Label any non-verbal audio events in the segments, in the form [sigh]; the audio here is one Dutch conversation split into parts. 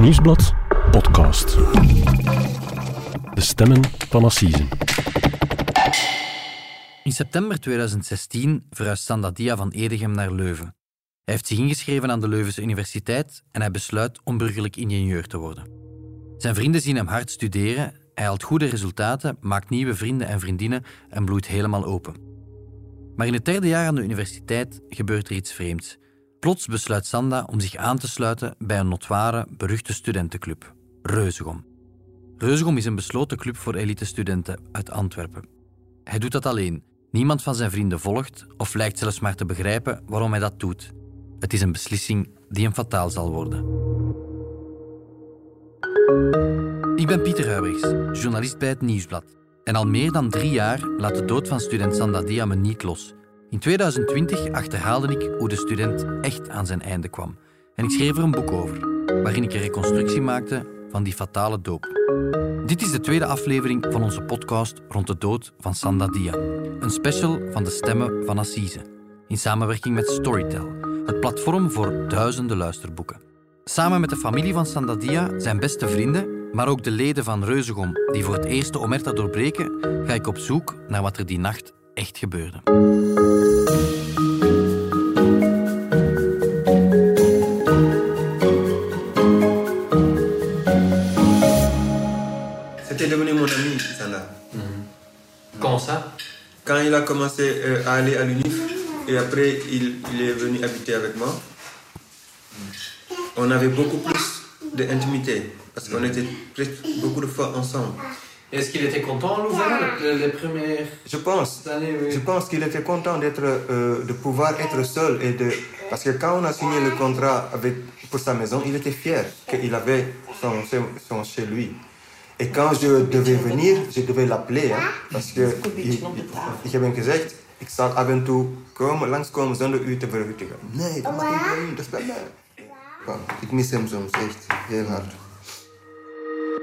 Nieuwsblad podcast. De stemmen van Assisen. In september 2016 verhuist Sanda Dia van Edegem naar Leuven. Hij heeft zich ingeschreven aan de Leuvense Universiteit en hij besluit om burgerlijk ingenieur te worden. Zijn vrienden zien hem hard studeren, hij haalt goede resultaten, maakt nieuwe vrienden en vriendinnen en bloeit helemaal open. Maar in het derde jaar aan de universiteit gebeurt er iets vreemds. Plots besluit Sanda om zich aan te sluiten bij een notoire, beruchte studentenclub, Reuzegom. Reuzegom is een besloten club voor elite-studenten uit Antwerpen. Hij doet dat alleen. Niemand van zijn vrienden volgt of lijkt zelfs maar te begrijpen waarom hij dat doet. Het is een beslissing die hem fataal zal worden. Ik ben Pieter Huibrichs, journalist bij het Nieuwsblad. En al meer dan drie jaar laat de dood van student Sanda me niet los. In 2020 achterhaalde ik hoe de student echt aan zijn einde kwam. En ik schreef er een boek over, waarin ik een reconstructie maakte van die fatale doop. Dit is de tweede aflevering van onze podcast rond de dood van Sanda Dia. Een special van de stemmen van Assise. In samenwerking met Storytel, het platform voor duizenden luisterboeken. Samen met de familie van Sanda Dia, zijn beste vrienden, maar ook de leden van Reuzegom die voor het eerst omerta doorbreken, ga ik op zoek naar wat er die nacht echt gebeurde. Il a commencé euh, à aller à l'UNIF et après il, il est venu habiter avec moi, on avait beaucoup plus d'intimité parce qu'on était beaucoup de fois ensemble. Est-ce qu'il était content, Louvain, les, les premières Je pense, années oui. je pense qu'il était content d'être, euh, de pouvoir être seul et de parce que quand on a signé le contrat avec pour sa maison, il était fier qu'il avait son, son chez lui. Et quand je devais venir, je devais l'appeler, hein, parce que ik, ik, ik heb hem gezegd, ik zal af en toe komen, langskomen zonder u te verwittigen. Nee, dat mag ik niet, dat is bij mij. Wow, ik mis hem soms echt heel hard.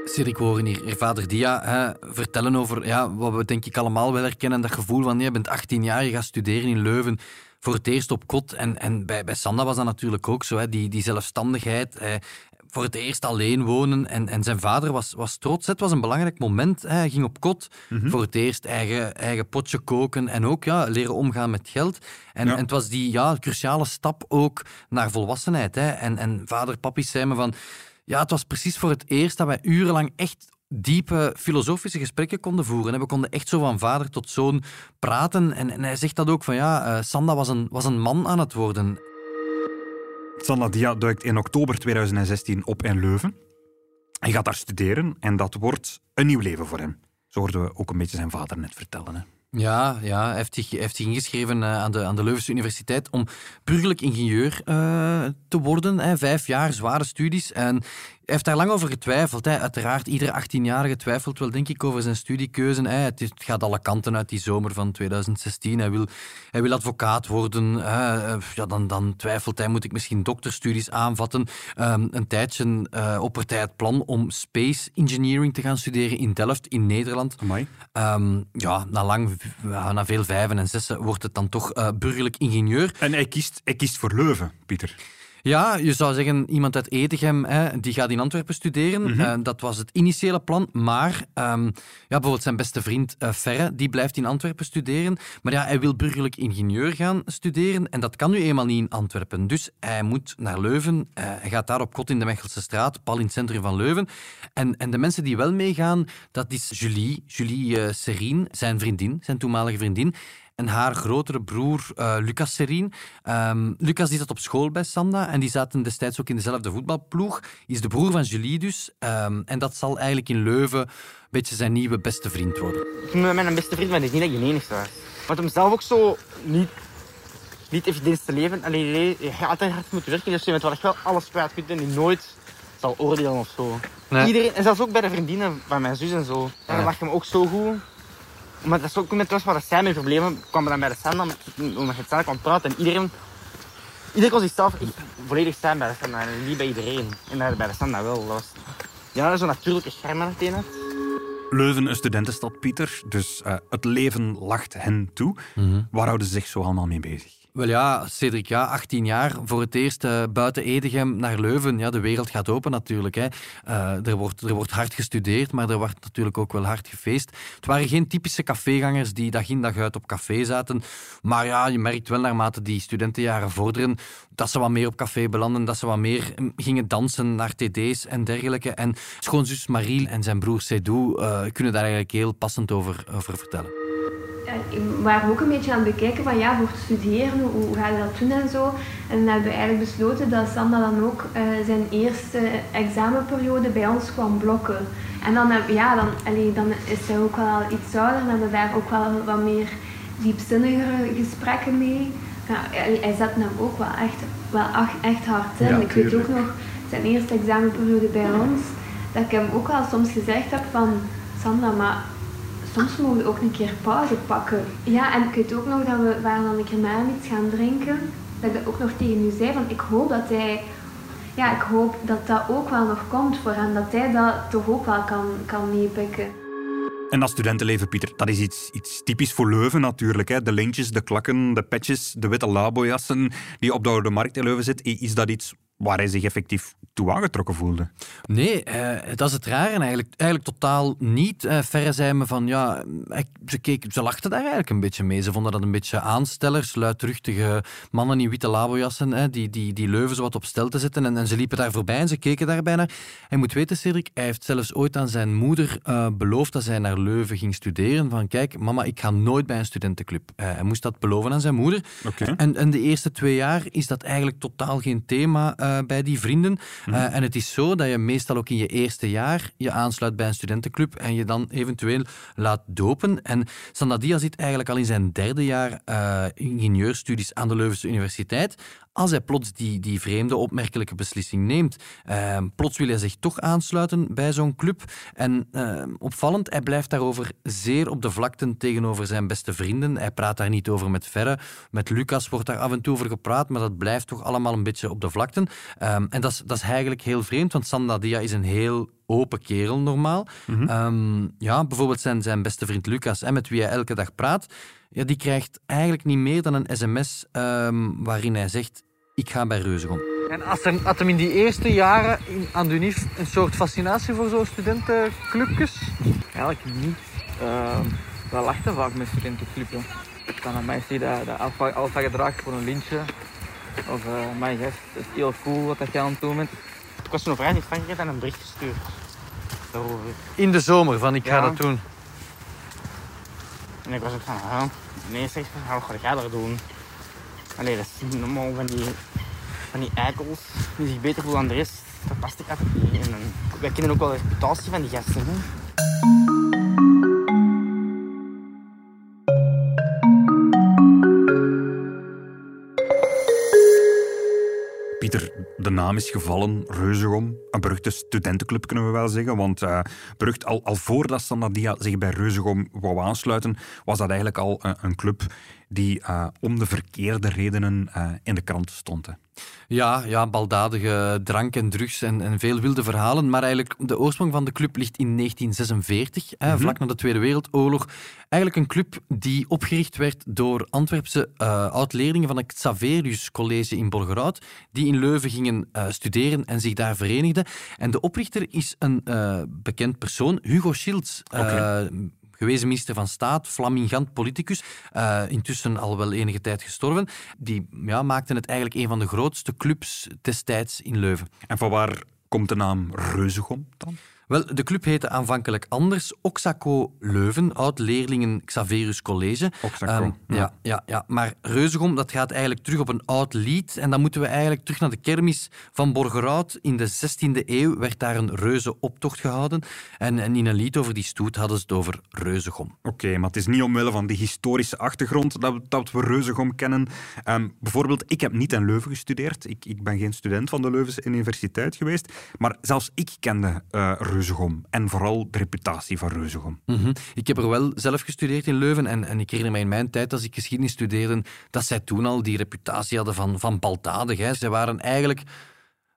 Sid, ik hoor hier je vader Dia hè, vertellen over ja, wat we denk ik allemaal wel herkennen. Dat gevoel van je bent 18 jaar, je gaat studeren in Leuven. Voor het eerst op kot. En, en bij, bij Sanda was dat natuurlijk ook zo. Hè, die, die zelfstandigheid. Eh, voor het eerst alleen wonen. En, en zijn vader was, was trots. Het was een belangrijk moment. Hij ging op kot. Voor het eerst eigen, eigen potje koken. En ook ja, leren omgaan met geld. En, Ja. en het was die ja, cruciale stap ook naar volwassenheid. Hè. En, en vader, papi zei me van... Ja, het was precies voor het eerst dat wij urenlang echt diepe filosofische gesprekken konden voeren. En we konden echt zo van vader tot zoon praten. En, en hij zegt dat ook van ja, eh, Sanda was een, was een man aan het worden. Sanda Dia duikt in oktober 2016 op in Leuven. Hij gaat daar studeren en dat wordt een nieuw leven voor hem. Zo hoorden we ook een beetje zijn vader net vertellen. Hè. Ja, ja hij, heeft zich, heeft zich ingeschreven eh, aan de, aan de Leuvense Universiteit om burgerlijk ingenieur eh, te worden. Hè. Vijf jaar, zware studies. En heeft daar lang over getwijfeld. Hè. Uiteraard, iedere 18-jarige twijfelt wel, denk ik, over zijn studiekeuze. Hè. Het, is- het gaat alle kanten uit die zomer van 2016. Hij wil, hij wil advocaat worden. hè. Ja, dan, dan twijfelt hij, moet ik misschien dokterstudies aanvatten. Ehm, een tijdje oppert hij het plan om space engineering te gaan studeren in Delft, in Nederland. Ehm, ja, na, lang, na veel vijven en zessen wordt het dan toch eh, burgerlijk ingenieur. En hij kiest, hij kiest voor Leuven, Pieter. Ja, je zou zeggen, iemand uit Edegem, hè, die gaat in Antwerpen studeren. Eh, dat was het initiële plan. Maar ehm, ja, bijvoorbeeld zijn beste vriend eh, Ferre, die blijft in Antwerpen studeren. Maar ja, hij wil burgerlijk ingenieur gaan studeren. En dat kan nu eenmaal niet in Antwerpen. Dus hij moet naar Leuven. Eh, hij gaat daar op kot in de Mechelse straat, pal in het centrum van Leuven. En, en de mensen die wel meegaan, dat is Julie, Julie Serien, zijn vriendin, zijn toenmalige vriendin. En haar grotere broer, eh, Lucas Serien. Ehm, Lucas die zat op school bij Sanda en die zaten destijds ook in dezelfde voetbalploeg. Is de broer van Julie dus. Ehm, en dat zal eigenlijk in Leuven een beetje zijn nieuwe beste vriend worden. Mijn beste vriend ben ik niet dat ik de enigste was. Want hem zelf ook zo niet, niet evident te leven. Alleen je gaat altijd hard moeten werken. Dus je bent wel echt wel alles kwijt kunt en die nooit zal oordelen of zo. Nee. Iedereen, en zelfs ook bij de vriendinnen van mijn zus en zo. En dan lag hem ook zo goed. Maar dat is ook met was waar zij mijn problemen kwamen dan bij de Sanda, omdat je het zelf kwam praten. En iedereen, iedereen kon zichzelf echt volledig zijn bij de Sanda. En niet bij iedereen. En dat bij de Sanda wel. Dat was, ja, zo'n natuurlijke scherm aan het ene. Leuven, een studentenstad, Pieter. Dus eh, het leven lacht hen toe. Waar houden ze zich zo allemaal mee bezig? Wel ja, Cedric, ja, 18 jaar voor het eerst eh, buiten Edegem naar Leuven. Ja, de wereld gaat open natuurlijk. Hè. Eh, er, wordt, er wordt hard gestudeerd, maar er wordt natuurlijk ook wel hard gefeest. Het waren geen typische cafégangers die dag in dag uit op café zaten. Maar ja, je merkt wel naarmate die studentenjaren vorderen dat ze wat meer op café belanden, dat ze wat meer mm, gingen dansen naar TD's en dergelijke. En schoonzus Marie en zijn broer Seydou eh, kunnen daar eigenlijk heel passend over, over vertellen. Eh, we waren ook een beetje aan het bekijken van ja, voor het studeren, hoe, hoe ga je dat doen en zo. En dan hebben we eigenlijk besloten dat Sanda dan ook uh, zijn eerste examenperiode bij ons kwam blokken. En dan, ja, dan, allee, dan is hij ook wel iets ouder en hebben we daar ook wel wat meer diepzinnigere gesprekken mee. Ja, hij zet hem ook wel echt, wel echt hard in. ik weet ook nog zijn eerste examenperiode bij ons, dat ik hem ook wel soms gezegd heb van Sandra, maar soms mogen we ook een keer pauze pakken. Ja, en ik weet ook nog dat we waren dan een keer met hem iets gaan drinken. Dat ik dat ook nog tegen u zei, van ik hoop dat hij... Ja, ik hoop dat dat ook wel nog komt voor hem. Dat hij dat toch ook wel kan, kan meepikken. En dat studentenleven, Pieter, dat is iets, iets typisch voor Leuven natuurlijk. Hè. De lintjes, de klakken, de petjes, de witte labojassen die op de Oude Markt in Leuven zitten. Is dat iets waar hij zich effectief toe aangetrokken voelde. Nee, eh, dat is het rare eigenlijk. Eigenlijk totaal niet. Uh, Verre zei me van, ja, ze, keek, ze lachten daar eigenlijk een beetje mee. Ze vonden dat een beetje aanstellers, luidruchtige mannen in witte labojassen, hè, die, die, die Leuven zo wat op stel te zetten. En, en ze liepen daar voorbij en ze keken daarbij naar. Hij moet weten, Cedric, hij heeft zelfs ooit aan zijn moeder uh, beloofd dat zij naar Leuven ging studeren. Van, kijk, mama, ik ga nooit bij een studentenclub. Hij moest dat beloven aan zijn moeder. Okay. En, en de eerste twee jaar is dat eigenlijk totaal geen thema uh, bij die vrienden. Uh, en het is zo dat je meestal ook in je eerste jaar je aansluit bij een studentenclub en je dan eventueel laat dopen. En Sandadia zit eigenlijk al in zijn derde jaar uh, ingenieurstudies aan de Leuvense Universiteit als hij plots die, die vreemde, opmerkelijke beslissing neemt. Uh, plots wil hij zich toch aansluiten bij zo'n club. En uh, opvallend, hij blijft daarover zeer op de vlakte tegenover zijn beste vrienden. Hij praat daar niet over met Verre. Met Lucas wordt daar af en toe over gepraat, maar dat blijft toch allemaal een beetje op de vlakte. Um, en dat is, dat is eigenlijk heel vreemd, want Sandadia is een heel open kerel normaal. Mm -hmm. um, ja, bijvoorbeeld zijn, zijn beste vriend Lucas, hè, met wie hij elke dag praat, ja, die krijgt eigenlijk niet meer dan een sms um, waarin hij zegt ik ga bij Reuzegom. En als er, had hem in die eerste jaren in, aan de UNIF een soort fascinatie voor zo'n studentenclubjes? Eigenlijk niet. Uh, we lachten vaak met studentenclubjes. Dan aan mij zie je dat, dat alfa, alfa gedrag voor een lintje. Of uh, mijn gest, het is heel cool wat je aan het doen bent. Ik was toen vrijdag in Frankrijk en een bericht gestuurd. Daarover. In de zomer van ik ga Ja. dat doen. En ik was ook van, ah, nee zeg, wat ga daar doen? Allee, dat is normaal van die, van die eikels die zich beter voelen dan de rest. Dat past ik altijd niet. En wij kennen ook wel de reputatie van die gasten. Hè? De naam is gevallen, Reuzegom. Een beruchte studentenclub kunnen we wel zeggen. Want uh, al, al voordat Sandadia zich bij Reuzegom wou aansluiten, was dat eigenlijk al uh, een club die uh, om de verkeerde redenen in de krant stond. Hè. Ja, ja, baldadige drank en drugs en, en veel wilde verhalen. Maar eigenlijk, de oorsprong van de club ligt in 1946, hè, Mhm. vlak na de Tweede Wereldoorlog. Eigenlijk een club die opgericht werd door Antwerpse uh, oud-leerlingen van het Xaverius College in Borgerhout, die in Leuven gingen uh, studeren en zich daar verenigden. En de oprichter is een uh, bekend persoon, Hugo Schilds. Gewezen minister van Staat, flamingant politicus, uh, intussen al wel enige tijd gestorven. Die ja, maakte het eigenlijk een van de grootste clubs destijds in Leuven. En van waar komt de naam Reuzegom dan? Wel, de club heette aanvankelijk anders Oxaco Leuven, oud-leerlingen Xaverius College. Oxaco, um, ja. ja. Ja, ja, Maar Reuzegom, dat gaat eigenlijk terug op een oud lied. En dan moeten we eigenlijk terug naar de kermis van Borgerhout. In de 16e eeuw werd daar een reuzenoptocht gehouden. En, en in een lied over die stoet hadden ze het over Reuzegom. Oké, okay, maar het is niet omwille van die historische achtergrond dat, dat we Reuzegom kennen. Um, bijvoorbeeld, ik heb niet in Leuven gestudeerd. Ik, ik ben geen student van de Leuvense Universiteit geweest. Maar zelfs ik kende uh, Reuzegom. En vooral de reputatie van Reuzegom. -hmm. Ik heb er wel zelf gestudeerd in Leuven. En, en ik herinner me in mijn tijd, als ik geschiedenis studeerde, dat zij toen al die reputatie hadden van, van baldadig. Hè. Zij waren eigenlijk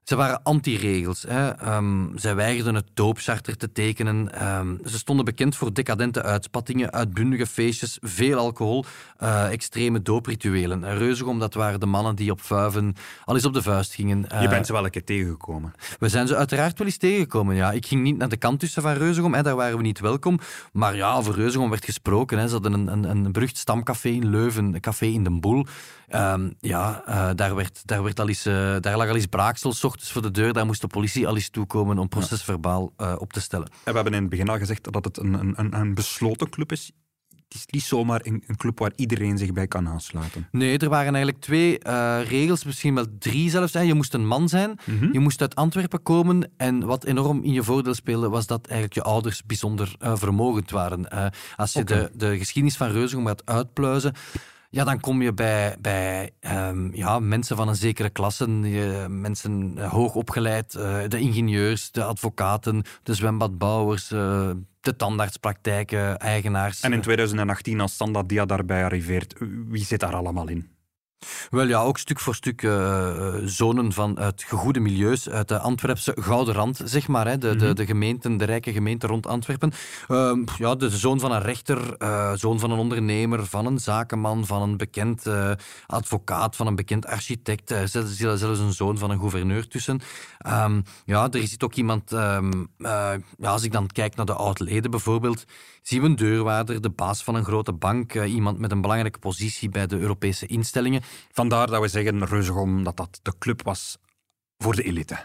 Ze waren anti-regels. Hè. Ehm, zij weigerden het doopcharter te tekenen. Ehm, ze stonden bekend voor decadente uitspattingen, uitbundige feestjes, veel alcohol, eh, extreme dooprituelen. En Reuzegom, dat waren de mannen die op vuiven al eens op de vuist gingen. Je Eh, bent ze wel een keer tegengekomen. we zijn ze uiteraard wel eens tegengekomen. Ja. Ik ging niet naar de kant tussen van Reuzegom, hè, daar waren we niet welkom. Maar ja, over Reuzegom werd gesproken. Hè. Ze hadden een, een, een berucht stamcafé in Leuven, een café in Den Boel. Ehm, ja, eh, daar, werd, daar, werd al eens, daar lag al eens braaksel, 's ochtends voor de deur. Daar moest de politie al eens toekomen om procesverbaal eh, op te stellen. En we hebben in het begin al gezegd dat het een, een, een, besloten club is. Het is niet zomaar een, een club waar iedereen zich bij kan aansluiten. Nee, er waren eigenlijk twee eh, regels, misschien wel drie zelfs. Hè. Je moest een man zijn, je moest uit Antwerpen komen. En wat enorm in je voordeel speelde, was dat eigenlijk je ouders bijzonder eh, vermogend waren. Als je de, de geschiedenis van Reuzegom gaat uitpluizen, ja, dan kom je bij, bij ehm, ja, mensen van een zekere klasse, je- mensen eh, hoog opgeleid, eh, de ingenieurs, de advocaten, de zwembadbouwers, eh, de tandartspraktijken, eigenaars. En in 2018, als Sanda Dia daarbij arriveert, wie zit daar allemaal in? Wel ja, ook stuk voor stuk eh, zonen van uit gegoede milieus, uit de Antwerpse Gouden Rand, zeg maar. Hè, de, de, de gemeenten, de rijke gemeenten rond Antwerpen. Ehm, ja, de zoon van een rechter, eh, zoon van een ondernemer, van een zakenman, van een bekend eh, advocaat, van een bekend architect. eh, zelfs, zelfs een zoon van een gouverneur tussen. Ehm, ja, er zit ook iemand, ehm, eh, ja, als ik dan kijk naar de oud-leden bijvoorbeeld, zien we een deurwaarder, de baas van een grote bank, eh, iemand met een belangrijke positie bij de Europese instellingen. Vandaar dat we zeggen, Reuzegom, dat dat de club was voor de elite.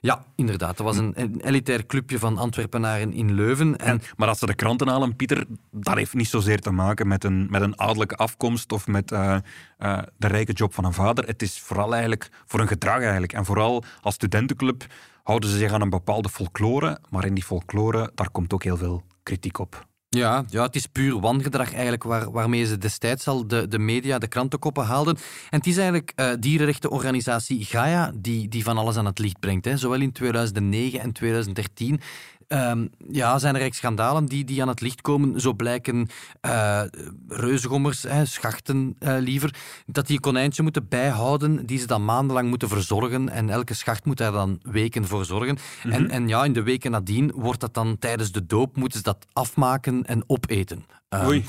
Ja, inderdaad. Dat was een, een elitair clubje van Antwerpenaren in Leuven. En, En, maar als ze de kranten halen, Pieter, dat heeft niet zozeer te maken met een, met een adellijke afkomst of met eh, eh, de rijke job van een vader. Het is vooral eigenlijk voor een gedrag eigenlijk. En vooral als studentenclub houden ze zich aan een bepaalde folklore, maar in die folklore, daar komt ook heel veel kritiek op. ja, ja, het is puur wangedrag eigenlijk waar, waarmee ze destijds al de, de media, de krantenkoppen haalden. En het is eigenlijk eh dierenrechtenorganisatie Gaia die, die van alles aan het licht brengt. Hè. Zowel in 2009 en 2013 ehm, ja, zijn er eigenlijk schandalen die, die aan het licht komen. Zo blijken reuzegommers, hè, schachten eh, liever, dat die konijntje moeten bijhouden, die ze dan maandenlang moeten verzorgen. En elke schacht moet daar dan weken voor zorgen. en, en ja, in de weken nadien wordt dat dan tijdens de doop, moeten ze dat afmaken en opeten. Ehm, Oei.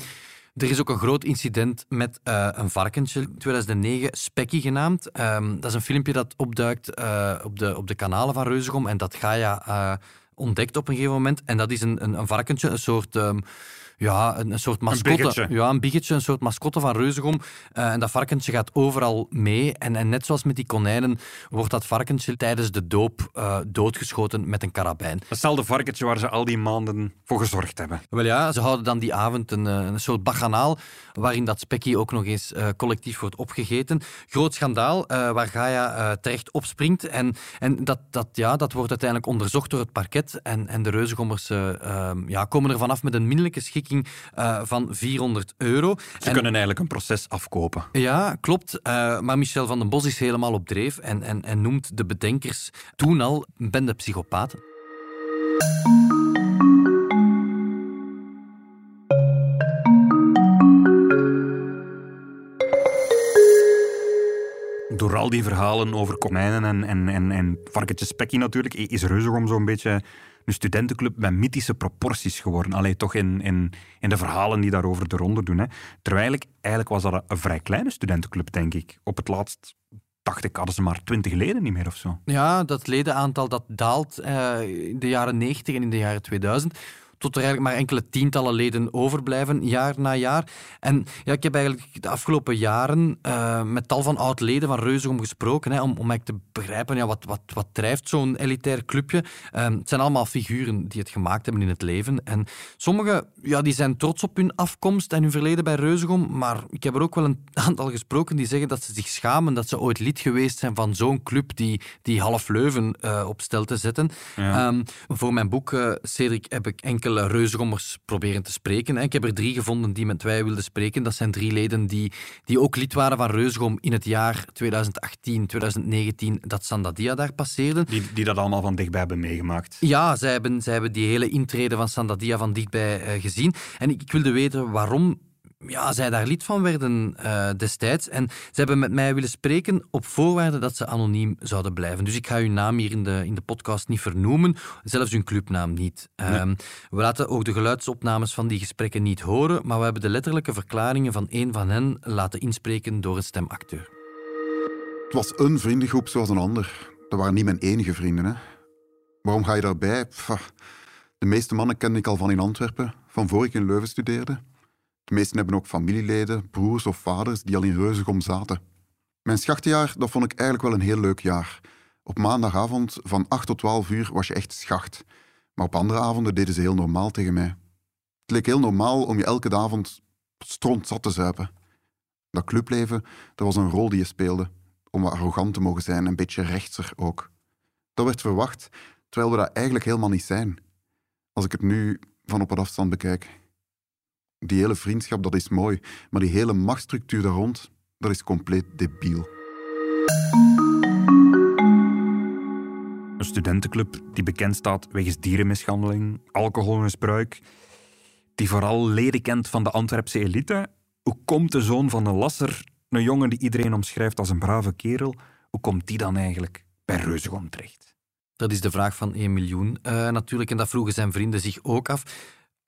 er is ook een groot incident met eh, een varkentje, in 2009, Spekkie genaamd. Ehm, dat is een filmpje dat opduikt op, de, op de kanalen van Reuzegom en dat Gaia eh, ontdekt op een gegeven moment. En dat is een, een, een varkentje, een soort... ehm, ja, een, een soort mascotte. biggetje. ja, een biggetje, een soort mascotte van Reuzegom. Eh, en dat varkentje gaat overal mee. En, en net zoals met die konijnen wordt dat varkentje tijdens de doop eh, doodgeschoten met een karabijn. Hetzelfde varkentje waar ze al die maanden voor gezorgd hebben. Wel ja, ze houden dan die avond een, eh, een soort baganaal waarin dat spekkie ook nog eens collectief wordt opgegeten. Groot schandaal waar Gaia terecht opspringt. En, en dat, dat, ja, dat wordt uiteindelijk onderzocht door het parket. En, en de reuzengommers eh, ehm, ja, komen er vanaf met een minderlijke eh, van 400 euro. Ze En- kunnen eigenlijk een proces afkopen. ja, klopt. Eh, maar Michel van den Bos is helemaal op dreef en, en, en noemt de bedenkers toen al bende psychopaten. Door al die verhalen over konijnen en, en, en, en varkentjes spekkie natuurlijk, is Reuzegom zo'n beetje studentenclub met mythische proporties geworden. Alleen toch in, in, in de verhalen die daarover de ronde doen. Hè. Terwijl ik, eigenlijk was dat een vrij kleine studentenclub, denk ik. Op het laatst dacht ik, hadden ze maar twintig leden niet meer of zo. Ja, dat ledenaantal dat daalt eh, in de jaren 90 en in de jaren 2000. Tot er eigenlijk maar enkele tientallen leden overblijven, jaar na jaar. En ja, ik heb eigenlijk de afgelopen jaren eh, met tal van oud-leden van Reuzegom gesproken, hè, om, om eigenlijk te begrijpen ja, wat, wat, wat drijft zo'n elitair clubje. Eh, het zijn allemaal figuren die het gemaakt hebben in het leven. En sommigen ja, die zijn trots op hun afkomst en hun verleden bij Reuzegom, maar ik heb er ook wel een [laughs] aantal gesproken die zeggen dat ze zich schamen dat ze ooit lid geweest zijn van zo'n club die, die half Leuven eh, op stel te zetten. Ehm, voor mijn boek, Cedric, heb ik enkele Reuzegommers proberen te spreken. Ik heb er drie gevonden die met wij wilden spreken. Dat zijn drie leden die, die ook lid waren van Reuzegom in het jaar 2018, 2019, dat Sandadia daar passeerde. Die, die dat allemaal van dichtbij hebben meegemaakt. Ja, zij hebben, zij hebben die hele intrede van Sandadia van dichtbij eh, gezien. En ik, ik wilde weten waarom ja, zij daar lid van werden uh, destijds. En ze hebben met mij willen spreken op voorwaarde dat ze anoniem zouden blijven. Dus ik ga uw naam hier in de, in de podcast niet vernoemen, zelfs hun clubnaam niet. Um, we laten ook de geluidsopnames van die gesprekken niet horen, maar we hebben de letterlijke verklaringen van een van hen laten inspreken door een stemacteur. Het was een vriendengroep zoals een ander. Dat waren niet mijn enige vrienden. Hè. Waarom ga je daarbij? Pff, de meeste mannen kende ik al van in Antwerpen, van voor ik in Leuven studeerde. De meesten hebben ook familieleden, broers of vaders die al in Reuzegom zaten. Mijn schachtenjaar dat vond ik eigenlijk wel een heel leuk jaar. Op maandagavond van 8 tot 12 uur was je echt schacht. Maar op andere avonden deden ze heel normaal tegen mij. Het leek heel normaal om je elke avond strontzat te zuipen. Dat clubleven, dat was een rol die je speelde. Om wat arrogant te mogen zijn, en een beetje rechtser ook. Dat werd verwacht, terwijl we dat eigenlijk helemaal niet zijn. Als ik het nu van op een afstand bekijk. Die hele vriendschap, dat is mooi, maar die hele machtsstructuur daar rond, dat is compleet debiel. Een studentenclub die bekend staat wegens dierenmishandeling, alcoholmisbruik, die vooral leden kent van de Antwerpse elite. Hoe komt de zoon van een lasser, een jongen die iedereen omschrijft als een brave kerel, hoe komt die dan eigenlijk bij Reuzegom terecht? Dat is de vraag van 1 miljoen uh, natuurlijk. En dat vroegen zijn vrienden zich ook af.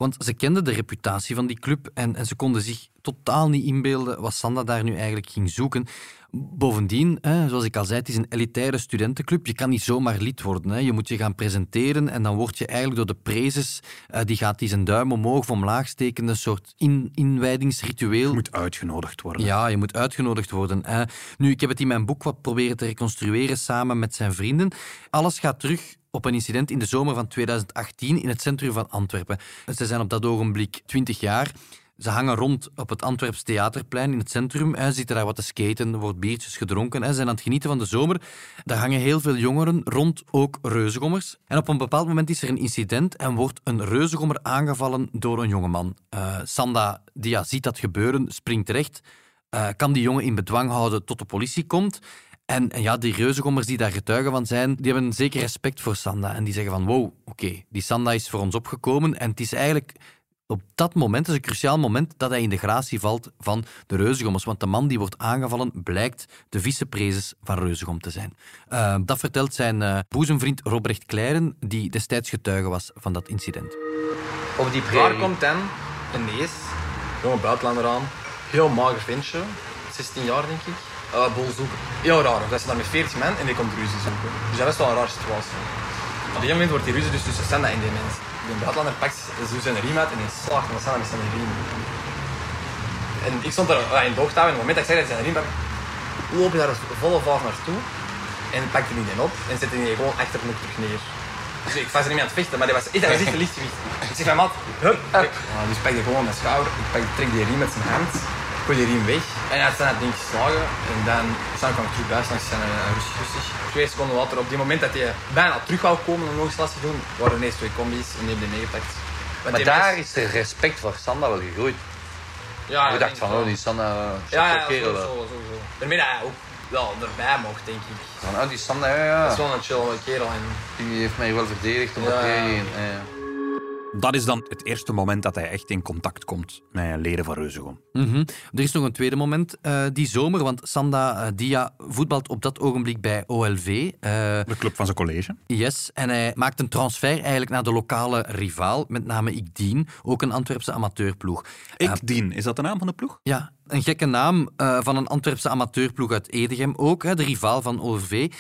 Want ze kenden de reputatie van die club en, en ze konden zich totaal niet inbeelden wat Sanda daar nu eigenlijk ging zoeken. Bovendien, hè, zoals ik al zei, het is een elitaire studentenclub. Je kan niet zomaar lid worden. Hè. Je moet je gaan presenteren en dan word je eigenlijk door de prezes, uh, die gaat die zijn duim omhoog of omlaag steken, een soort in, inwijdingsritueel. Je moet uitgenodigd worden. Ja, je moet uitgenodigd worden. Hè. Nu, ik heb het in mijn boek wat proberen te reconstrueren samen met zijn vrienden. Alles gaat terug op een incident in de zomer van 2018 in het centrum van Antwerpen. Ze zijn op dat ogenblik 20 jaar. Ze hangen rond op het Antwerps Theaterplein in het centrum. Ze zitten daar wat te skaten, er wordt biertjes gedronken. Ze zijn aan het genieten van de zomer. Daar hangen heel veel jongeren rond, ook reuzegommers. En op een bepaald moment is er een incident en wordt een reuzegommer aangevallen door een jongeman. Uh, Sanda Dia ziet dat gebeuren, springt terecht. Uh, kan die jongen in bedwang houden tot de politie komt. En, en, ja, die reuzegommers die daar getuigen van zijn, die hebben zeker respect voor Sanda. En die zeggen van, wow, oké, die Sanda is voor ons opgekomen. En het is eigenlijk op dat moment, is een cruciaal moment, dat hij in de gratie valt van de reuzegommers. Want de man die wordt aangevallen blijkt de viceprezes van Reuzegom te zijn. Uh, dat vertelt zijn uh, boezemvriend Robrecht Kleiren, die destijds getuige was van dat incident. Op die prairie komt dan een nees, jonge buitenlander aan, heel mager ventje, 16 jaar denk ik uh, bol zoeken. Heel raar, dat ze daar met 40 man en die komt ruzie zoeken. Dus dat is wel een raar situatie. Op een moment wordt die ruzie dus tussen Sanda en die mens. Die buitenlander pakt zo zijn riem uit en die slaagt met Sanda met zijn riem. En ik stond er uh, in doogtouw en op het moment dat ik zei dat hij zijn riem pakt, loop je daar volle vaart naartoe en pak er niet op en zet die gewoon achter me terug neer. Dus ik was er niet meer aan het vechten, maar die was, echt een lichtgewicht. Ik zeg van maat, hup, up. Uh, dus pak die gewoon mijn schouder, ik pak, trek die riem met zijn hand gooi die riem weg. En hij had het ding geslagen. En dan, dan kwam ik terug buiten langs zijn uh, rustig, rustig. Twee seconden later, op die moment dat hij bijna terug wou komen om nog eens last te doen, waren er ineens twee combi's en die hebben die meegepakt. Maar daar is de respect voor Sanda wel gegroeid. Ja, ik dacht van, oh, die Sanda, uh, ja, ja, kerel. Sowieso, sowieso. Daarmee dat hij ook wel erbij mocht, denk ik. Van, oh, die Sanda, ja, ja. Dat is wel een chill kerel. En... Die heeft mij wel verdedigd op ja, prairie. Ja. Dat is dan het eerste moment dat hij echt in contact komt met leden van Reuzegom. Mm -hmm. Er is nog een tweede moment uh, die zomer, want Sanda uh, Dia voetbalt op dat ogenblik bij OLV. Uh, de club van zijn college. Yes, en hij maakt een transfer eigenlijk naar de lokale rivaal, met name Ikdien, ook een Antwerpse amateurploeg. Ikdien, is dat de naam van de ploeg? Ja, een gekke naam van een Antwerpse amateurploeg uit Edegem ook, hè, de rivaal van OLV.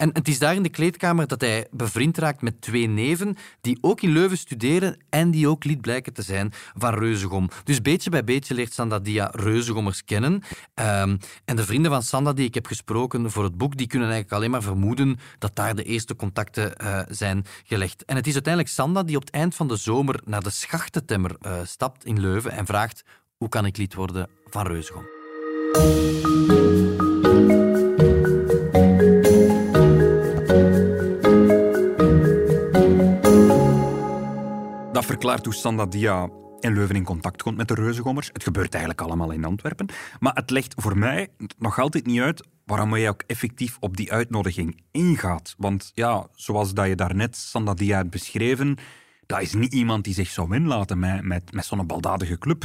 En het is daar in de kleedkamer dat hij bevriend raakt met twee neven die ook in Leuven studeren en die ook lid blijken te zijn van Reuzegom. Dus beetje bij beetje leert Sanda Dia Reuzegommers kennen. Um, en de vrienden van Sanda die ik heb gesproken voor het boek, die kunnen eigenlijk alleen maar vermoeden dat daar de eerste contacten uh, zijn gelegd. En het is uiteindelijk Sanda die op het eind van de zomer naar de Schachtentemmer uh, stapt in Leuven en vraagt hoe kan ik lid worden van Reuzegom. Verklaart hoe in Leuven in contact komt met de reuzengommers. Het gebeurt eigenlijk allemaal in Antwerpen. Maar het legt voor mij nog altijd niet uit waarom jij ook effectief op die uitnodiging ingaat. Want ja, zoals dat je daarnet Sanda Dia hebt beschreven, dat is niet iemand die zich zou inlaten met, met, met zo'n baldadige club.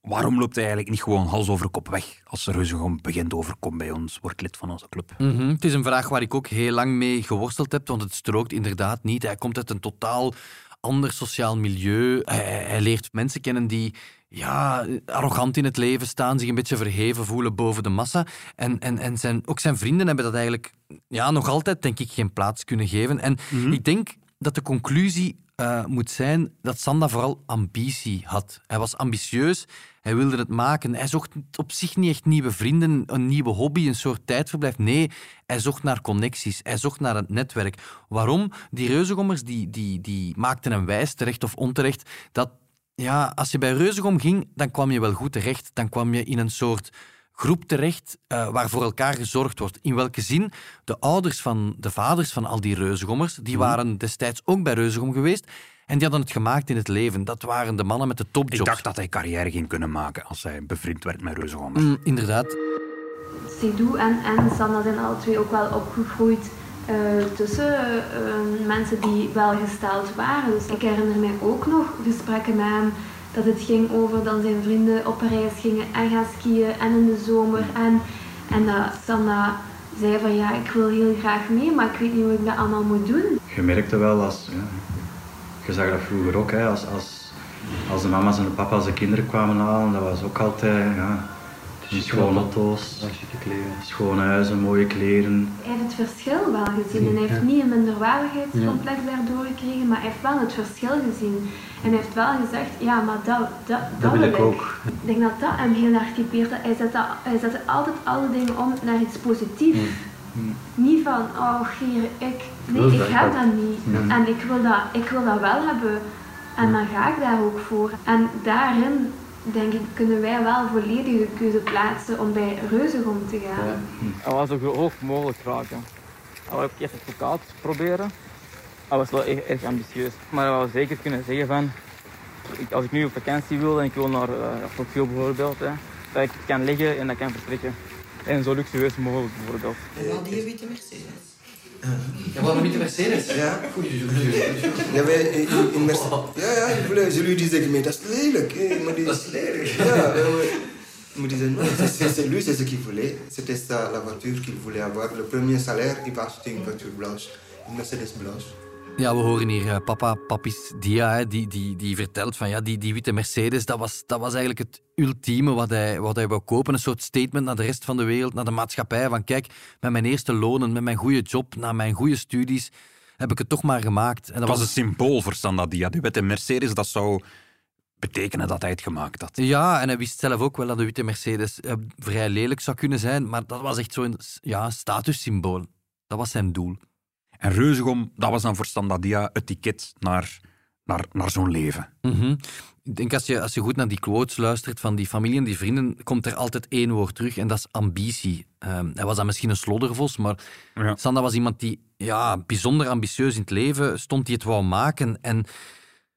waarom loopt hij eigenlijk niet gewoon hals over kop weg als Reuzegom begint overkomt bij ons, wordt lid van onze club? Mhm, Het is een vraag waar ik ook heel lang mee geworsteld heb, want het strookt inderdaad niet. Hij komt uit een totaal ander sociaal milieu. Hij, hij leert mensen kennen die ja, arrogant in het leven staan, zich een beetje verheven voelen boven de massa. En, en, en zijn, ook zijn vrienden hebben dat eigenlijk ja, nog altijd, denk ik, geen plaats kunnen geven. En ik denk dat de conclusie eh, moet zijn dat Sanda vooral ambitie had. Hij was ambitieus, hij wilde het maken. Hij zocht op zich niet echt nieuwe vrienden, een nieuwe hobby, een soort tijdverblijf. Nee, hij zocht naar connecties, hij zocht naar het netwerk. Waarom? Die reuzegommers die, die, die maakten hem wijs, terecht of onterecht, dat ja, als je bij Reuzegom ging, dan kwam je wel goed terecht. Dan kwam je in een soort groep terecht eh, waar voor elkaar gezorgd wordt. In welke zin? De ouders van de vaders van al die Reuzegommers, die waren destijds ook bij Reuzegom geweest en die hadden het gemaakt in het leven. Dat waren de mannen met de topjobs. Ik dacht dat hij carrière ging kunnen maken als hij bevriend werd met Reuzegommers. Mm, inderdaad. Sidou en, en Sanna zijn alle twee ook wel opgegroeid eh, tussen eh, mensen die welgesteld waren. Dus ik herinner mij ook nog gesprekken met hem dat het ging over dat zijn vrienden op reis gingen en gaan skiën en in de zomer. En, en dat Sanna zei van ja, ik wil heel graag mee, maar ik weet niet hoe ik dat allemaal moet doen. Je merkte wel als, ja, je zag dat vroeger ook, hè, als, als, als de mama's en de papa's de kinderen kwamen halen, dat was ook altijd, ja, schone auto's, schone huizen, mooie kleren. Hij heeft het verschil wel gezien en hij heeft niet een minderwaardigheidscomplex daardoor gekregen, maar hij heeft wel het verschil gezien. En hij heeft wel gezegd, ja, maar dat, dat, dat, wil ik ook. Ik denk dat dat hem heel erg typeert. Hij zette, hij zette altijd alle dingen om naar iets positiefs. Niet van, oh gier, ik, nee, ik heb dat- niet. En ik wil dat, ik wil dat wel hebben. En dan ga ik daar ook voor. En daarin, denk ik, kunnen wij wel volledige keuze plaatsen om bij Reuzegom te gaan. Hij was zo hoog mogelijk raken. Hij wou ook eerst advocaat proberen. Hij was wel erg, erg ambitieus. Maar wou zeker kunnen zeggen van... ik- Als ik nu op vakantie wil en ik wil naar uh, Tokio bijvoorbeeld, hè, dat ik het kan liggen en dat kan vertrekken. En zo luxueus mogelijk bijvoorbeeld. die witte Mercedes. Ja, waarom niet de Mercedes? Ja. Ja, wij, in, in, in Merce- ja, ja, dat is lelijk. hè, Maar die, Dat is lelijk. Ja, euh, il me disait non, c'est lui, c'est ce qu'il voulait. C'était ça, la voiture qu'il voulait avoir. Le premier salaire, il va acheter une voiture blanche, une Mercedes blanche. Ja, we horen hier eh, papa, papis Dia, hè, die, die, die vertelt van ja, die, die witte Mercedes, dat was, dat was eigenlijk het ultieme wat hij, wat hij wou kopen. Een soort statement naar de rest van de wereld, naar de maatschappij. Van kijk, met mijn eerste lonen, met mijn goede job, na mijn goede studies, heb ik het toch maar gemaakt. En Dat dat was een symbool voor Sanda Dia. Die witte Mercedes, dat zou betekenen dat hij het gemaakt had. Ja, en hij wist zelf ook wel dat de witte Mercedes eh, vrij lelijk zou kunnen zijn, maar dat was echt zo'n ja, statussymbool. Dat was zijn doel. En Reuzegom, dat was dan voor Sanda Dia het ticket naar, naar, naar zo'n leven. Mhm. Ik denk als je, als je goed naar die quotes luistert van die familie en die vrienden, komt er altijd één woord terug en dat is ambitie. Ehm, hij was dan misschien een sloddervos, maar Ja. Sanda was iemand die ja, bijzonder ambitieus in het leven stond, die het wou maken. En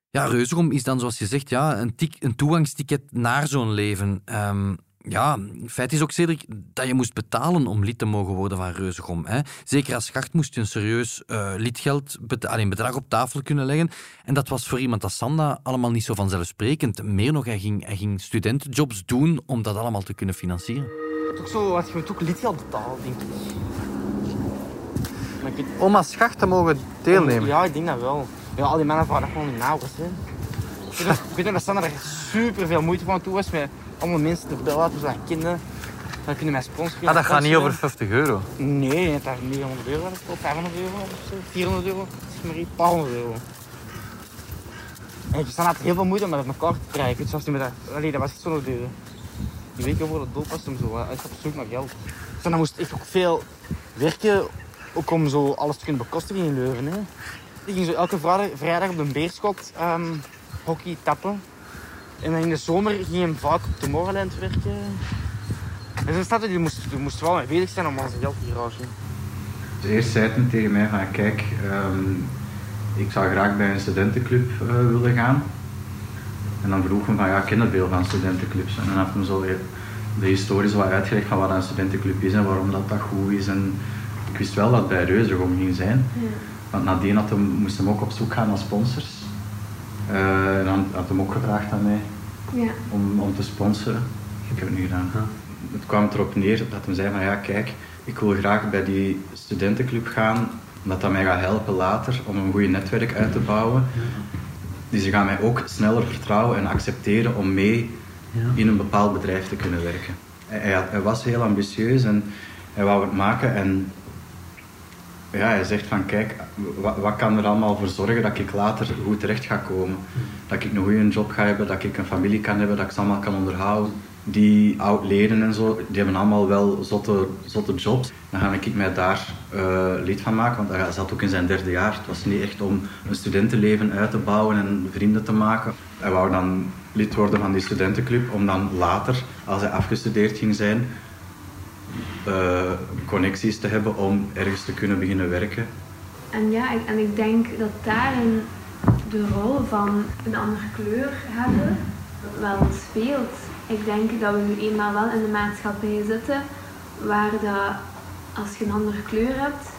ja, Reuzegom is dan, zoals je zegt, ja, een, tik, een toegangsticket naar zo'n leven. Ehm, ja, feit is ook zeker dat je moest betalen om lid te mogen worden van Reuzegom. Hè. Zeker als schacht moest je een serieus eh, lidgeld, beta- allee, een bedrag op tafel kunnen leggen. En dat was voor iemand als Sanda allemaal niet zo vanzelfsprekend. Meer nog, hij ging, hij ging studentenjobs doen om dat allemaal te kunnen financieren. Toch zo, als je moet ook lidgeld betalen, denk ik. Maar ik weet- Om als schacht te mogen deelnemen? Ja, ik denk dat wel. Ja, al die mannen waren dat gewoon niet nauw. Hè. Ik weet nog- dat Sander er super veel moeite van toe was met allemaal mensen te bellen, dus dat kinderen. Dan kunnen mij sponsoren. Ah, dat gaat niet over sponsoren. 50 euro. Nee, het heeft 900 euro gespeeld, 500 euro of zo, 400 euro, zeg maar iets, 200 euro. En Stan had heel veel moeite om dat uit elkaar te krijgen. Dus als hij met dat, allee, dat was echt zo de, die weken voor de dood was hem zo, hij is op zoek naar geld. Dus dan moest echt ook veel werken, ook om zo alles te kunnen bekostigen in Leuven. Hè. Die ging zo elke vrijdag, vrijdag op de Beerschot ehm, hockey tappen. En dan in de zomer ging hij vaak op de Morgenland werken. En zo staat hij, die moest, die moest wel mee bezig zijn om aan zijn geld te geraken. Dus eerst zei hij tegen mij van kijk, ehm, ik zou graag bij een studentenclub eh, willen gaan. En dan vroeg hij van ja, ik ken er veel van studentenclubs. En dan heeft hij zo de, de historie wat uitgelegd van wat een studentenclub is en waarom dat, dat goed is. En ik wist wel dat het bij Reuzegom ging zijn. Want nadien had hem, moest hem ook op zoek gaan naar sponsors. Eh, en dan had hem ook gevraagd aan mij, Ja. om, om te sponsoren. Ik heb het nu gedaan. Het kwam erop neer dat hij zei van ja, kijk, ik wil graag bij die studentenclub gaan, omdat dat mij gaat helpen later om een goed netwerk uit te bouwen. Dus ze gaan mij ook sneller vertrouwen en accepteren om mee in een bepaald bedrijf te kunnen werken. Hij, hij, had- hij was heel ambitieus en hij wou het maken en ja, hij zegt van kijk, wat, kan er allemaal voor zorgen dat ik later goed terecht ga komen? Dat ik een goede job ga hebben, dat ik een familie kan hebben, dat ik ze allemaal kan onderhouden. Die oud-leden en zo, die hebben allemaal wel zotte, zotte jobs. Dan ga ik mij daar eh, lid van maken, want hij zat ook in zijn derde jaar. Het was niet echt om een studentenleven uit te bouwen en vrienden te maken. Hij wou dan lid worden van die studentenclub, om dan later, als hij afgestudeerd ging zijn, eh, connecties te hebben om ergens te kunnen beginnen werken. En ja, en ik denk dat daarin de rol van een andere kleur hebben wel speelt. Ik denk dat we nu eenmaal wel in de maatschappij zitten waar dat als je een andere kleur hebt,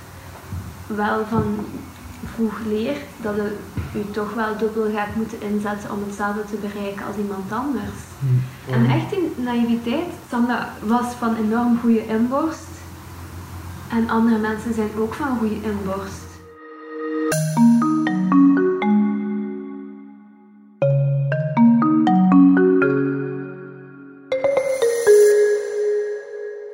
wel van vroeg leert dat je je toch wel dubbel gaat moeten inzetten om hetzelfde te bereiken als iemand anders. En echt die naïviteit, Sandra was van enorm goede inborst. En andere mensen zijn ook van goede inborst.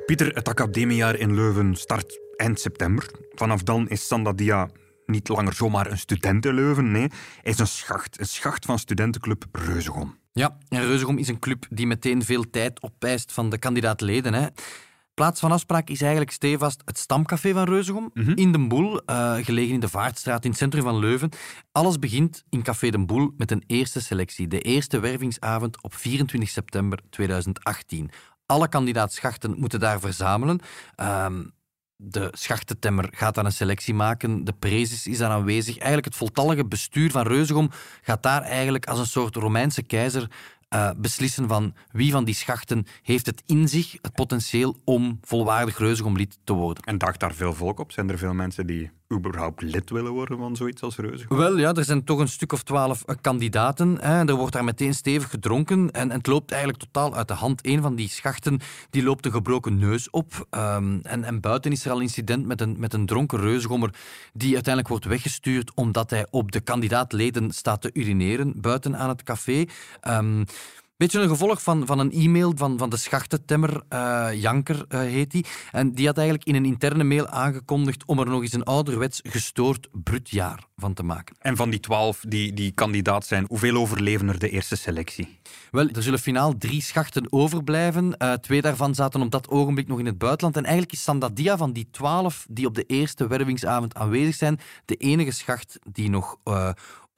Pieter, het academiejaar in Leuven start eind september. Vanaf dan is Sandadia niet langer zomaar een student in Leuven. Nee, hij is een schacht. Een schacht van studentenclub Reuzegom. Ja, en Reuzegom is een club die meteen veel tijd opeist van de kandidaatleden. Hè. Plaats van afspraak is eigenlijk stevast het stamcafé van Reuzegom in Den Boel, eh, gelegen in de Vaartstraat in het centrum van Leuven. Alles begint in Café Den Boel met een eerste selectie, de eerste wervingsavond op 24 september 2018. Alle kandidaatschachten moeten daar verzamelen. Ehm, de schachtentemmer gaat dan een selectie maken. De prezes is daar aanwezig. Eigenlijk het voltallige bestuur van Reuzegom gaat daar eigenlijk als een soort Romeinse keizer eh, beslissen van wie van die schachten heeft het in zich, het potentieel om volwaardig Reuzegom-lid te worden. En daagt daar veel volk op? Zijn er veel mensen die überhaupt lid willen worden van zoiets als Reuzegom? Wel ja, er zijn toch een stuk of twaalf eh, kandidaten. Hè. Er wordt daar meteen stevig gedronken en, het loopt eigenlijk totaal uit de hand. Een van die schachten die loopt een gebroken neus op. Ehm, en, en buiten is er al incident met een, met een dronken reuzegommer die uiteindelijk wordt weggestuurd omdat hij op de kandidaatleden staat te urineren buiten aan het café. Ehm, Beetje een gevolg van, van een e-mail van, van de schachtentemmer, eh, Janker eh, heet die. En die had eigenlijk in een interne mail aangekondigd om er nog eens een ouderwets gestoord brutjaar van te maken. En van die twaalf die, die kandidaat zijn, hoeveel overleven er de eerste selectie? Wel, er zullen finaal drie schachten overblijven. Eh, twee daarvan zaten op dat ogenblik nog in het buitenland. En eigenlijk is Sandadia van die twaalf die op de eerste wervingsavond aanwezig zijn, de enige schacht die nog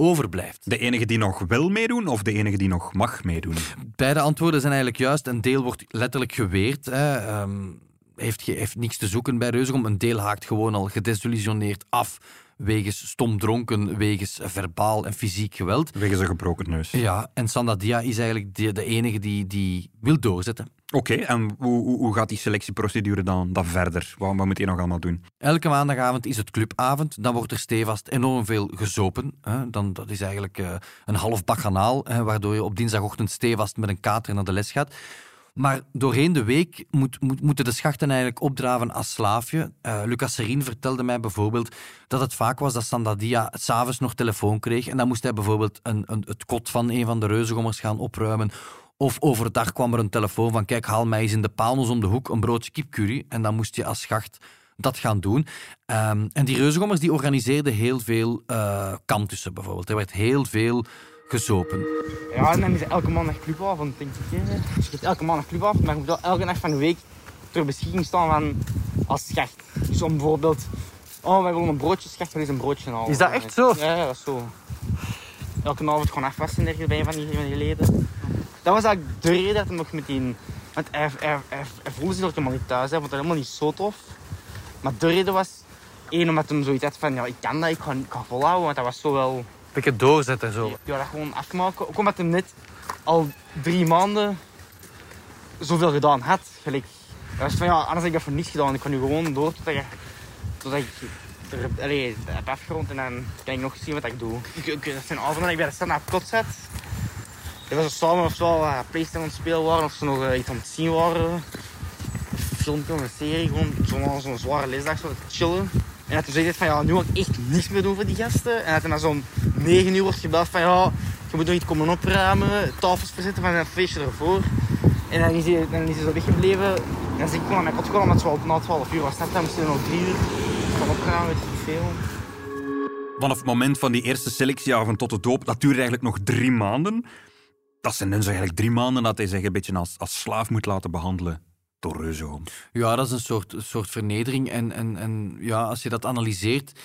overblijft. De enige die nog wil meedoen of de enige die nog mag meedoen? Beide antwoorden zijn eigenlijk juist. Een deel wordt letterlijk geweerd. Hè. Ehm, heeft, heeft niks te zoeken bij Reuzegom. Een deel haakt gewoon al gedesillusioneerd af wegens stom dronken, wegens verbaal en fysiek geweld. Wegens een gebroken neus. Ja, en Sandadia is eigenlijk de, de enige die, die wil doorzetten. Oké, en hoe, hoe, hoe gaat die selectieprocedure dan, dan verder? Wat, wat moet je nog allemaal doen? Elke maandagavond is het clubavond. Dan wordt er stevast enorm veel gezopen. Hè. Dan, dat is eigenlijk eh, een half baganaal, hè, waardoor je op dinsdagochtend stevast met een kater naar de les gaat. Maar doorheen de week moet, moet, moeten de schachten eigenlijk opdraven als slaafje. Eh, Lucas Serien vertelde mij bijvoorbeeld dat het vaak was dat Sandadia s'avonds nog telefoon kreeg. En dan moest hij bijvoorbeeld een, een, het kot van een van de reuzengommers gaan opruimen. Of overdag kwam er een telefoon van kijk, haal mij eens in de paalnos om de hoek een broodje kipcurry. En dan moest je als schacht dat gaan doen. Ehm, en die reuzengommers die organiseerden heel veel eh kantussen bijvoorbeeld. Er werd heel veel gezopen. Ja, en dan is elke maandag clubavond, denk ik. Hè. Je hebt elke maandag clubavond, maar je moet wel elke dag van de week ter beschikking staan van, als schacht. Dus om bijvoorbeeld, oh, wij willen een broodje schacht, dan is een broodje halen. Is dat echt zo? Ja, ja, dat is zo. Elke avond gewoon afwassen ergens bij van die, van die leden. Dat was eigenlijk de reden dat hij nog met die... Want hij, hij, hij, hij voelde zich ook helemaal niet thuis, hij vond dat helemaal niet zo tof. Maar de reden was, één, omdat hij zoiets had van, ja, ik kan dat, ik ga, ik ga volhouden, want dat was zo wel... Beetje doorzetten zo. Ja, dat gewoon afmaken. Ook omdat hij net al drie maanden zoveel gedaan had. Gelijk. Was van ja, anders heb ik dat voor niets gedaan. Ik kan nu gewoon door totdat, je, totdat ik er, allee, heb afgerond en dan kan ik nog zien wat ik doe. Ik, ik, dat zijn avonden dat ik bij de stand-up kot zat. Die was samen of zo uh, Playstation aan het spelen waren of ze nog uh, iets aan het zien waren. Een filmpje een serie, gewoon zo'n zo zware lesdag zo te chillen. En dat hij van ja, nu ga ik echt niks meer doen voor die gasten. En dat na zo'n 9 uur wordt gebeld van ja, je moet nog iets komen opruimen, tafels verzetten van het feestje ervoor. En dan is hij, dan is hij zo weggebleven. En dan zeg ik gewoon naar mijn kot gekomen, omdat het na 12 uur was. Net dan hij nog 3 uur van opruimen, ik niet veel. Vanaf het moment van die eerste selectieavond tot de doop, dat duurde eigenlijk nog drie maanden. Dat zijn dus eigenlijk drie maanden dat hij zich een beetje als, als slaaf moet laten behandelen door Reuzegom. Ja, dat is een soort, soort vernedering. En, en, en ja, als je dat analyseert,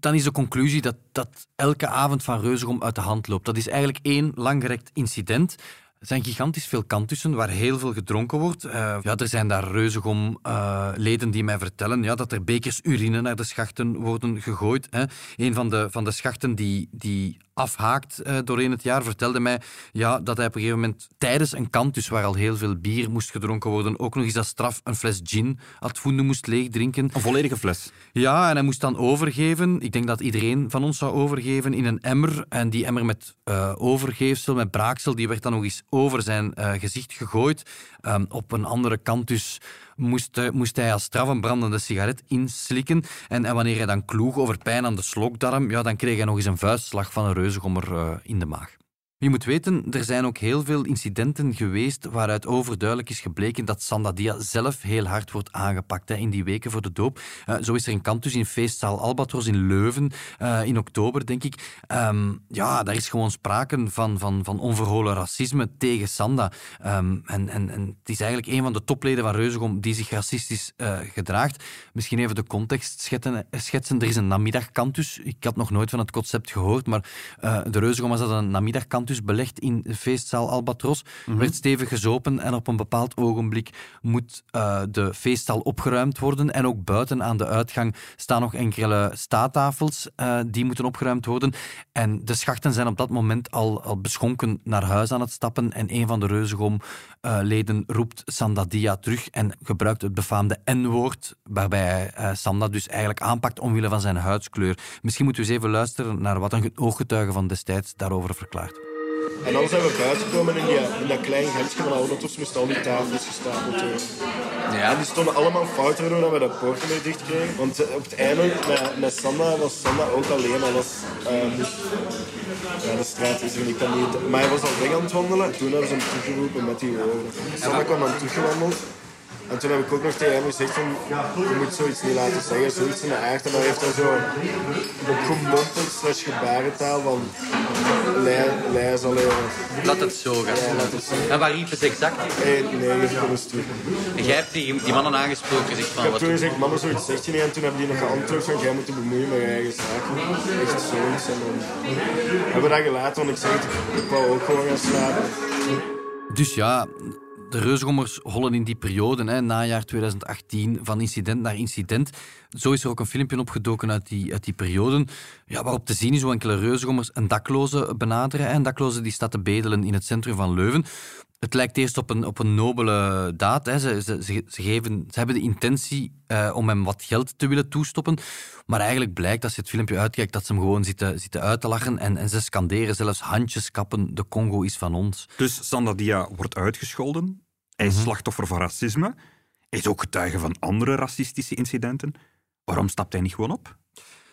dan is de conclusie dat, dat elke avond van Reuzegom uit de hand loopt. Dat is eigenlijk één langgerekt incident. Er zijn gigantisch veel kantussen waar heel veel gedronken wordt. Uh, ja, er zijn daar reuzegom-leden uh, die mij vertellen ja, dat er bekers urine naar de schachten worden gegooid. Hè. Een van de, van de schachten die, die afhaakt uh, doorheen het jaar, vertelde mij ja, dat hij op een gegeven moment tijdens een kantus waar al heel veel bier moest gedronken worden, ook nog eens als straf een fles gin had vonden moest leegdrinken. Een volledige fles? Ja, en hij moest dan overgeven. Ik denk dat iedereen van ons zou overgeven in een emmer. En die emmer met uh, overgeefsel, met braaksel, die werd dan nog eens over zijn uh, gezicht gegooid. Um, op een andere kant dus moest, uh, moest hij als straf een brandende sigaret inslikken. En, en, wanneer hij dan kloeg over pijn aan de slokdarm, ja, dan kreeg hij nog eens een vuistslag van een reuzegommer uh, in de maag. Je moet weten, er zijn ook heel veel incidenten geweest waaruit overduidelijk is gebleken dat Sandadia zelf heel hard wordt aangepakt hè, in die weken voor de doop. Uh, zo is er een kantus in feestzaal Albatros in Leuven uh, in oktober, denk ik. Um, ja, daar is gewoon sprake van, van, van onverholen racisme tegen Sanda. Um, en, en, en het is eigenlijk een van de topleden van Reuzegom die zich racistisch uh, gedraagt. Misschien even de context schetsen, schetsen. Er is een namiddagkantus. Ik had nog nooit van het concept gehoord, maar de Reuzegom was dat een namiddagkantus dus belegd in de feestzaal Albatros. Mhm. Werd stevig gezopen en op een bepaald ogenblik moet uh, de feestzaal opgeruimd worden. En ook buiten aan de uitgang staan nog enkele staattafels uh, die moeten opgeruimd worden. En de schachten zijn op dat moment al, al beschonken naar huis aan het stappen. En een van de Reuzegom-leden uh, roept Sandadia terug en gebruikt het befaamde N-woord, waarbij hij Sanda dus eigenlijk aanpakt omwille van zijn huidskleur. Misschien moeten we eens even luisteren naar wat een ooggetuige van destijds daarover verklaart. En dan zijn we buiten gekomen in, in dat klein gensje van auto's moesten al die tafels gestapeld worden. Ja. En die stonden allemaal fout waardoor we dat poorten mee dicht kregen. Want op het einde met, met Sanda was Sanda ook alleen. Al was, um, ja, de straat is er niet, kan niet. Maar hij was al weg aan het wandelen. Toen hebben ze hem toegeroepen met die woorden. Sanda kwam dan toegewandeld. En toen heb ik ook nog tegen hem gezegd van, je moet zoiets niet laten zeggen, zoiets in de aard. En dan heeft hij zo gemompeld slash gebarentaal van, lei zal Laat het zo gaan. Ja, laat het zo. En waar riep het exact? Nee, ik een stuur. En jij hebt die, die mannen aangesproken gezegd van... Ik heb wat toen gezegd, mama, zoiets zegt je niet. En toen hebben die nog geantwoord van, jij moet je bemoeien met je eigen zaken. Echt zoiets. En dan hebben we dat gelaten, want ik zeg het, ik wou ook gewoon gaan slapen. Dus ja, de reusgommers hollen in die periode, hè, najaar 2018, van incident naar incident. Zo is er ook een filmpje opgedoken uit die, uit die periode, ja, waarop te zien is hoe enkele reusgommers een dakloze benaderen. Een dakloze die staat te bedelen in het centrum van Leuven. Het lijkt eerst op een, op een nobele daad. Hè. Ze, ze, ze, geven, ze hebben de intentie uh, om hem wat geld te willen toestoppen. Maar eigenlijk blijkt, als je het filmpje uitkijkt, dat ze hem gewoon zitten, zitten uit te lachen. En, en ze scanderen zelfs handjes kappen, de Congo is van ons. Dus Sandadia wordt uitgescholden. Hij is Mhm. slachtoffer van racisme. Hij is ook getuige van andere racistische incidenten. Waarom stapt hij niet gewoon op?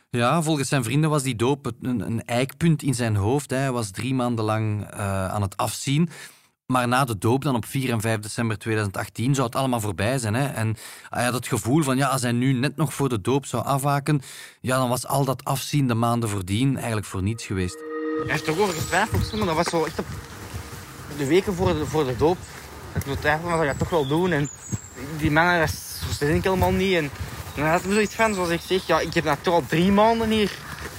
Ja, volgens zijn vrienden was die doop een, een eikpunt in zijn hoofd. Hè. Hij was drie maanden lang uh, aan het afzien. Maar na de doop, dan op 4 en 5 december 2018, zou het allemaal voorbij zijn. Hè? En hij had het gevoel van, ja, als hij nu net nog voor de doop zou afhaken, ja, dan was al dat afzien de maanden voordien eigenlijk voor niets geweest. Hij heeft er over getwijfeld, maar dat was zo echt op de weken voor de, voor de doop. Dat ik twijfelde, maar dat ga ik toch wel doen. En die mannen, dat verstond ik helemaal niet. En dan had ik zoiets van, zoals ik zeg, ja, ik heb nou toch al drie maanden hier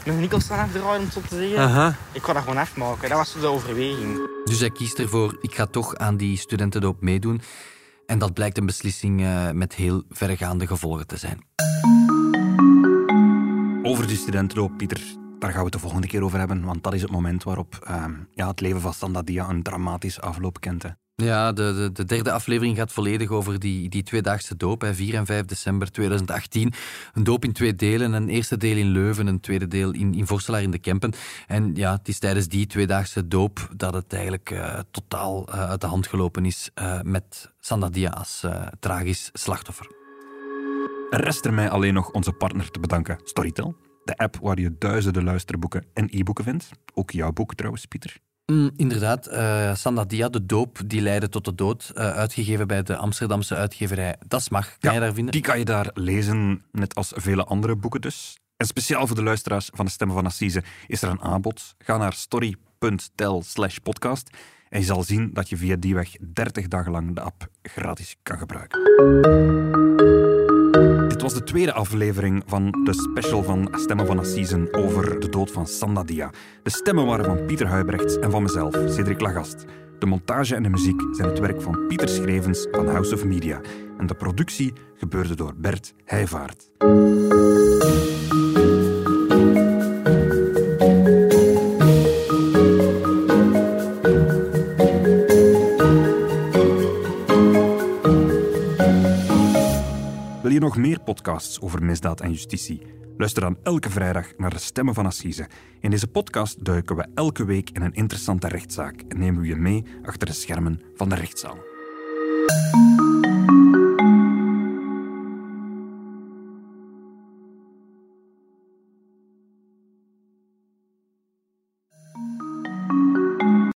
nog niet staan afdraaien, om het zo te zeggen. Aha. Ik ga dat gewoon afmaken. Dat was zo de overweging. Dus hij kiest ervoor, ik ga toch aan die studentendoop meedoen. En dat blijkt een beslissing uh, met heel verregaande gevolgen te zijn. Over die studentendoop, Pieter, daar gaan we het de volgende keer over hebben. Want dat is het moment waarop uh, ja, het leven van Sandadia een dramatische afloop kent. Hè. Ja, de, de, de, derde aflevering gaat volledig over die, die tweedaagse doop, hè, 4 en 5 december 2018. Een doop in twee delen, een eerste deel in Leuven, een tweede deel in, in Vorselaar in de Kempen. En ja, het is tijdens die tweedaagse doop dat het eigenlijk uh, totaal uh, uit de hand gelopen is uh, met Sandadia als tragisch slachtoffer. Rest er mij alleen nog onze partner te bedanken, Storytel. De app waar je duizenden luisterboeken en e-boeken vindt. Ook jouw boek trouwens, Pieter. Mm, inderdaad, uh, Sandadia, de doop, die leidde tot de dood. Uh, uitgegeven bij de Amsterdamse uitgeverij Das Mag. Kan ja, je daar vinden? Die kan je daar lezen, net als vele andere boeken dus. En speciaal voor de luisteraars van de Stemmen van Assise is er een aanbod. Ga naar story.tel slash podcast en je zal zien dat je via die weg 30 dagen lang de app gratis kan gebruiken. Was de tweede aflevering van de special van Stemmen van Assisen over de dood van Sandadia. De stemmen waren van Pieter Huibrechts en van mezelf, Cedric Lagast. De montage en de muziek zijn het werk van Pieter Schrevens van House of Media. En de productie gebeurde door Bert Heijvaart. Nog meer podcasts over misdaad en justitie? Luister dan elke vrijdag naar de Stemmen van Assise. In deze podcast duiken we elke week in een interessante rechtszaak en nemen we je mee achter de schermen van de rechtszaal.